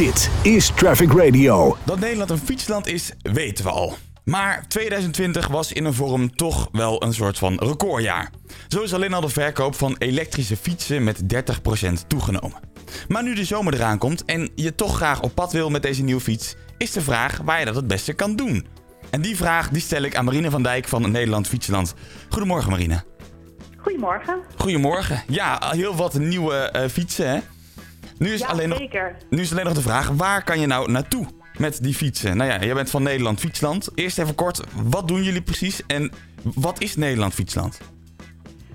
Dit is Traffic Radio. Dat Nederland een fietsland is, weten we al. Maar 2020 was in een vorm toch wel een soort van recordjaar. Zo is alleen al de verkoop van elektrische fietsen met 30% toegenomen. Maar nu de zomer eraan komt en je toch graag op pad wil met deze nieuwe fiets, is de vraag waar je dat het beste kan doen. En die vraag die stel ik aan Marine van Dijk van Nederland Fietsland. Goedemorgen Marine. Goedemorgen. Goedemorgen. Ja, heel wat nieuwe eh, fietsen hè? Nu is, Ja, alleen nog, zeker. nu is alleen nog de vraag, waar kan je nou naartoe met die fietsen? Nou ja, jij bent van Nederland Fietsland. Eerst even kort, wat doen jullie precies en wat is Nederland Fietsland?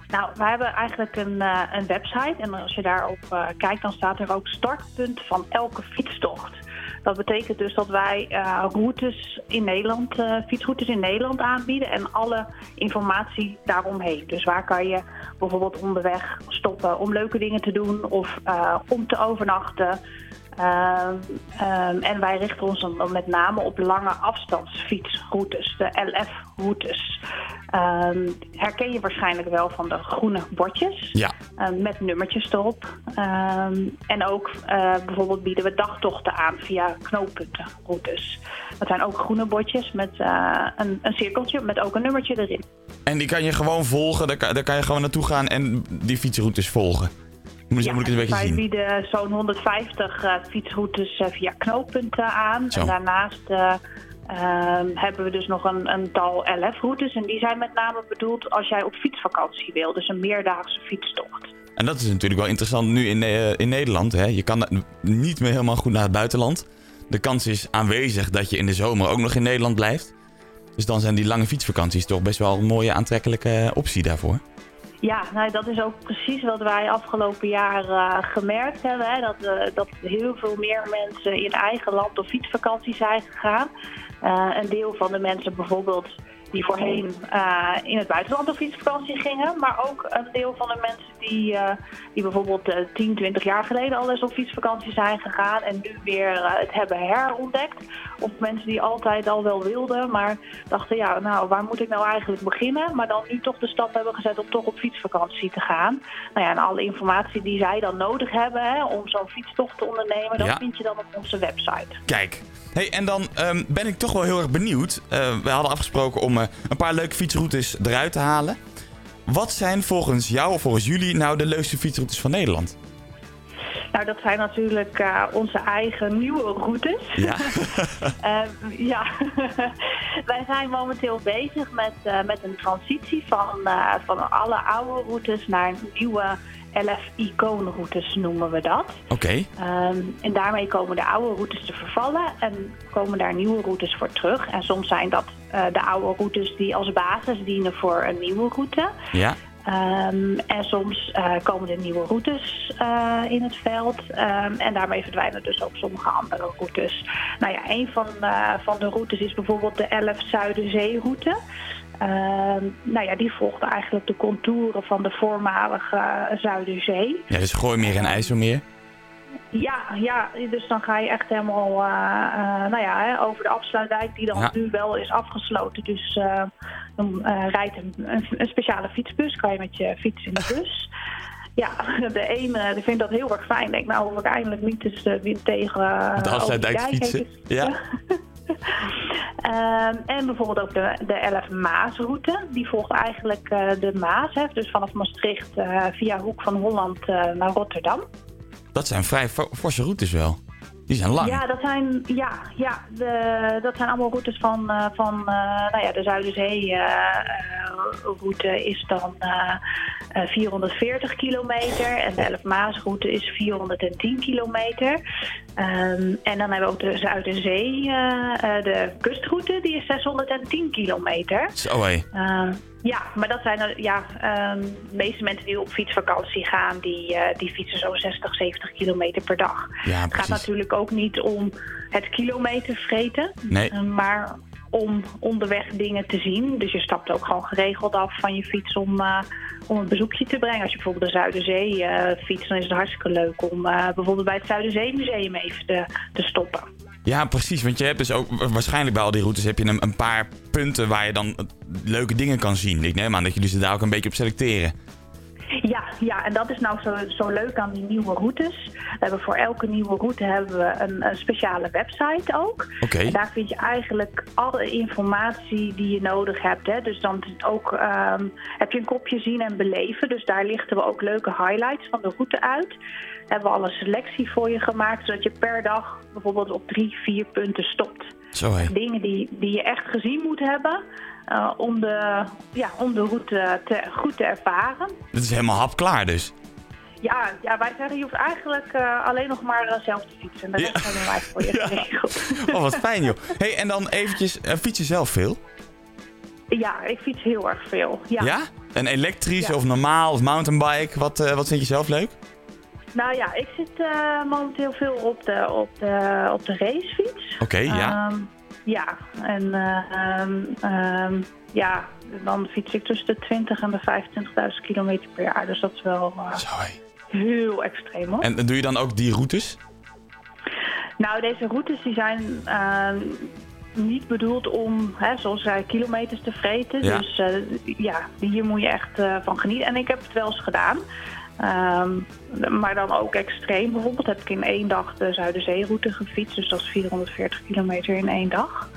Nou, we hebben eigenlijk een, eh, een website. En als je daarop eh, kijkt, dan staat er ook startpunt van elke fietstocht. Dat betekent dus dat wij eh, routes in Nederland, eh, fietsroutes in Nederland aanbieden en alle informatie daaromheen. Dus waar kan je bijvoorbeeld onderweg stoppen om leuke dingen te doen of eh, om te overnachten. Ehm, ehm, en wij richten ons dan met name op lange afstandsfietsroutes, de LF-routes. Ehm, herken je waarschijnlijk wel van de groene bordjes Ja, eh, met nummertjes erop. Ehm, en ook eh, bijvoorbeeld bieden we dagtochten aan via knooppuntenroutes. Dat zijn ook groene bordjes met eh, een, een cirkeltje met ook een nummertje erin. en die kan je gewoon volgen, daar kan, daar kan je gewoon naartoe gaan en die fietsroutes volgen. Moet, je- moet ik het een beetje wij zien? bieden zo'n 150 eh, fietsroutes via knooppunten aan. Zo. En daarnaast ehm, hebben we dus nog een, een tal LF-routes. En die zijn met name bedoeld als jij op fietsvakantie wil. Dus een meerdaagse fietstocht. En dat is natuurlijk wel interessant nu in, eh, in Nederland. Hè? Je kan niet meer helemaal goed naar het buitenland. De kans is aanwezig dat je in de zomer ook nog in Nederland blijft. Dus dan zijn die lange fietsvakanties toch best wel een mooie aantrekkelijke eh, optie daarvoor. Ja, nou, dat is ook precies wat wij afgelopen jaar eh, gemerkt hebben. Hè? Dat, eh, dat heel veel meer mensen in eigen land op fietsvakantie zijn gegaan. Eh, een deel van de mensen bijvoorbeeld die voorheen eh, in het buitenland op fietsvakantie gingen. Maar ook een deel van de mensen die, eh, die bijvoorbeeld eh 10, 20 jaar geleden al eens op fietsvakantie zijn gegaan. En nu weer eh, het hebben herontdekt. Of mensen die altijd al wel wilden, maar dachten ja, nou waar moet ik nou eigenlijk beginnen? Maar dan nu toch de stap hebben gezet om toch op fietsvakantie te gaan. Nou ja, en alle informatie die zij dan nodig hebben hè, om zo'n fietstocht te ondernemen, dat vind je dan op onze website. Kijk, hey, en dan ehm, ben ik toch wel heel erg benieuwd. Eh, we hadden afgesproken om eh, een paar leuke fietsroutes eruit te halen. Wat zijn volgens jou of volgens jullie nou de leukste fietsroutes van Nederland? Nou, dat zijn natuurlijk eh, onze eigen nieuwe routes. Ja, Eh, ja, wij zijn momenteel bezig met, eh, met een transitie van, eh, van alle oude routes naar nieuwe LF-icoonroutes noemen we dat. oké. Ehm, en daarmee komen de oude routes te vervallen en komen daar nieuwe routes voor terug. En soms zijn dat eh, de oude routes die als basis dienen voor een nieuwe route. Ja, Ehm, en soms eh, komen er nieuwe routes eh, in het veld. Ehm, en daarmee verdwijnen dus ook sommige andere routes. Nou ja, een van, van de routes is bijvoorbeeld de 11 Zuiderzeeroute. Ehm nou ja, die volgt eigenlijk de contouren van de voormalige eh, Zuiderzee. ja dus Gooimeer en IJsselmeer. Ja, ja, dus dan ga je echt helemaal eh, eh, nou ja, hè, over de afsluitdijk, die dan Ja. nu wel is afgesloten. Dus eh, dan rijdt een, een, speciale fietsbus, kan je met je fiets in de bus. Ja, de ene die vindt dat heel erg fijn. Denk, nou hoef ik eindelijk niet de wind tegen De afsluitdijk fietsen. Ja. Ehm, en bijvoorbeeld ook de, de 11 Maasroute. Die volgt eigenlijk eh, de Maas. Hè, dus vanaf Maastricht eh, via Hoek van Holland eh, naar Rotterdam. Dat zijn vrij fo- forse routes wel. Die zijn lang. Ja, dat zijn, ja, ja de, dat zijn allemaal routes van, eh, van eh, nou ja, de Zuiderzee-route is dan eh, eh, 440 kilometer en de Elf Maasroute is 410 kilometer. Ehm, en dan hebben we ook de Zuiderzee, eh, eh, de kustroute, die is 610 kilometer. Zo hé. Ja, maar dat zijn er, ja, um, de meeste mensen die op fietsvakantie gaan, die, uh, die fietsen zo'n 60, 70 kilometer per dag. Ja, het gaat natuurlijk ook niet om het kilometer vreten, Nee. uh, maar om onderweg dingen te zien. Dus je stapt ook gewoon geregeld af van je fiets om, uh, om een bezoekje te brengen. Als je bijvoorbeeld de Zuiderzee uh, fietst, dan is het hartstikke leuk om uh, bijvoorbeeld bij het Zuiderzeemuseum even te, te stoppen. Ja, precies. Want je hebt dus ook waarschijnlijk bij al die routes heb je een, een paar punten waar je dan leuke dingen kan zien. Ik neem aan dat jullie ze daar ook een beetje op selecteren. Ja, ja, en dat is nou zo, zo leuk aan die nieuwe routes. We hebben voor elke nieuwe route hebben we een, een speciale website ook. En daar vind je eigenlijk alle informatie die je nodig hebt. Hè. Dus dan ook, ehm, heb je een kopje zien en beleven. Dus daar lichten we ook leuke highlights van de route uit. Hebben we alle selectie voor je gemaakt, zodat je per dag bijvoorbeeld op drie, vier punten stopt. Zo. Dingen die, die je echt gezien moet hebben. Eh, om, de, ja, om de route te, goed te ervaren. Dit is helemaal hapklaar dus. Ja, ja, wij zeggen je hoeft eigenlijk eh, alleen nog maar eh, zelf te fietsen. Rest hebben wij voor je Ja. geregeld. Oh, wat fijn joh. hey, en dan eventjes, fiets je zelf veel? Ja, ik fiets heel erg veel. Ja. Ja? Een elektrisch of normaal of mountainbike? Wat, wat vind je zelf leuk? Nou ja, ik zit momenteel veel op de, op de, op de racefiets. Oké, ja. Ehm, ja, en eh, ehm, ehm, ja, dan fiets ik tussen de 20 en de 25.000 kilometer per jaar. Dus dat is wel eh, heel extreem hoor. En doe je dan ook die routes? Nou, deze routes die zijn ehm, niet bedoeld om, hè, zoals zij kilometers te vreten. Ja. Dus eh, ja, hier moet je echt van genieten. En ik heb het wel eens gedaan. Ehm, maar dan ook extreem. Bijvoorbeeld heb ik in één dag de Zuiderzeeroute gefietst. Dus dat is 440 kilometer in één dag.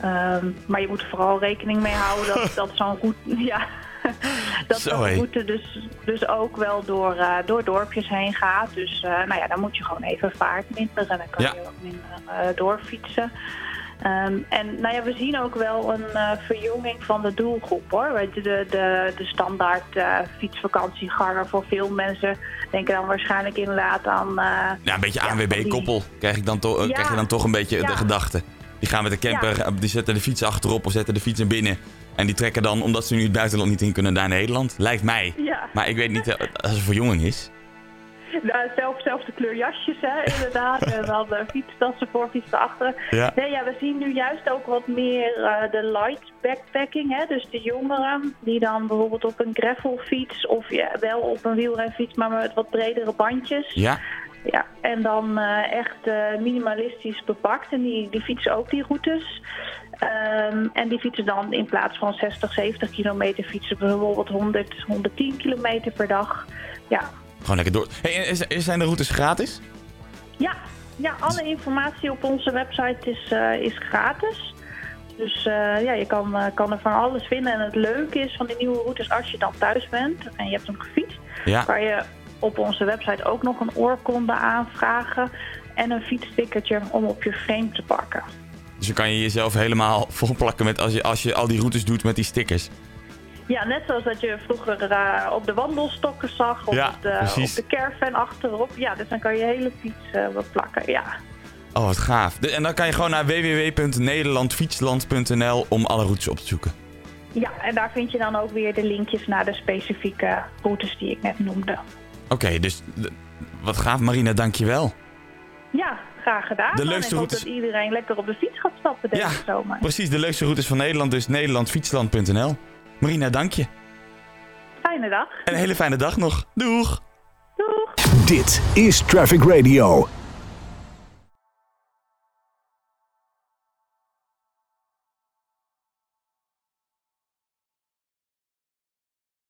Ehm, maar je moet er vooral rekening mee houden dat, dat zo'n route... Ja, dat Zo, zo'n route dus, dus ook wel door, eh, door dorpjes heen gaat. Dus eh, nou ja, dan moet je gewoon even vaart minderen. En dan kan Ja. je ook minder eh, doorfietsen. Ehm, en nou ja, we zien ook wel een eh, verjonging van de doelgroep hoor. De, de, de standaard eh, fietsvakantieganger voor veel mensen denken dan waarschijnlijk inderdaad aan... eh, Ja, een beetje Ja, ANWB-koppel. Krijg, ik dan toch- Ja. krijg je dan toch een beetje Ja. de gedachte. Die gaan met de camper, die zetten de fiets achterop of zetten de fiets binnen. En die trekken dan, omdat ze nu het buitenland niet in kunnen, naar Nederland. Lijkt mij. Maar ik weet niet als het verjonging is. nou, zelf, zelfde kleur jasjes hè, inderdaad. en dan uh, fietstassen voor, fietsen achter. Ja. Nee, ja, we zien nu juist ook wat meer eh, de light backpacking. Hè? Dus de jongeren die dan bijvoorbeeld op een gravelfiets of ja, wel op een wielrenfiets, maar met wat bredere bandjes. Ja? Ja, en dan eh, echt eh, minimalistisch bepakt. En die, die fietsen ook die routes. Ehm, en die fietsen dan in plaats van 60, 70 kilometer fietsen bijvoorbeeld 100, 110 kilometer per dag. Ja, Gewoon lekker door. Hey, en is- is- zijn de routes gratis? ja, ja alle informatie op onze website is, eh, is gratis. Dus eh, ja, je kan, eh, kan er van alles vinden. En het leuke is van die nieuwe routes, als je dan thuis bent en je hebt hem gefietst, Ja. kan je op onze website ook nog een oorkonde aanvragen en een fietsstickertje om op je frame te pakken. Dus dan kan je jezelf helemaal volplakken met als je, als je al die routes doet met die stickers. Ja, net zoals dat je vroeger eh, op de wandelstokken zag of Ja, op, de, op de caravan achterop. Ja, dus dan kan je hele fiets eh, wat plakken. Ja. Oh, wat gaaf. En dan kan je gewoon naar www.nederlandfietsland.nl om alle routes op te zoeken. ja, en daar vind je dan ook weer de linkjes naar de specifieke routes die ik net noemde. Oké, dus wat gaaf Marina, dankjewel. Ja, graag gedaan. De En leukste ik hoop routes- dat iedereen lekker op de fiets gaat stappen deze Ja, zomer. Precies, de leukste routes van Nederland, dus nederlandfietsland.nl. Marina, dank je. Fijne dag. En een hele fijne dag nog. Doeg! Doeg! Dit is Traffic Radio.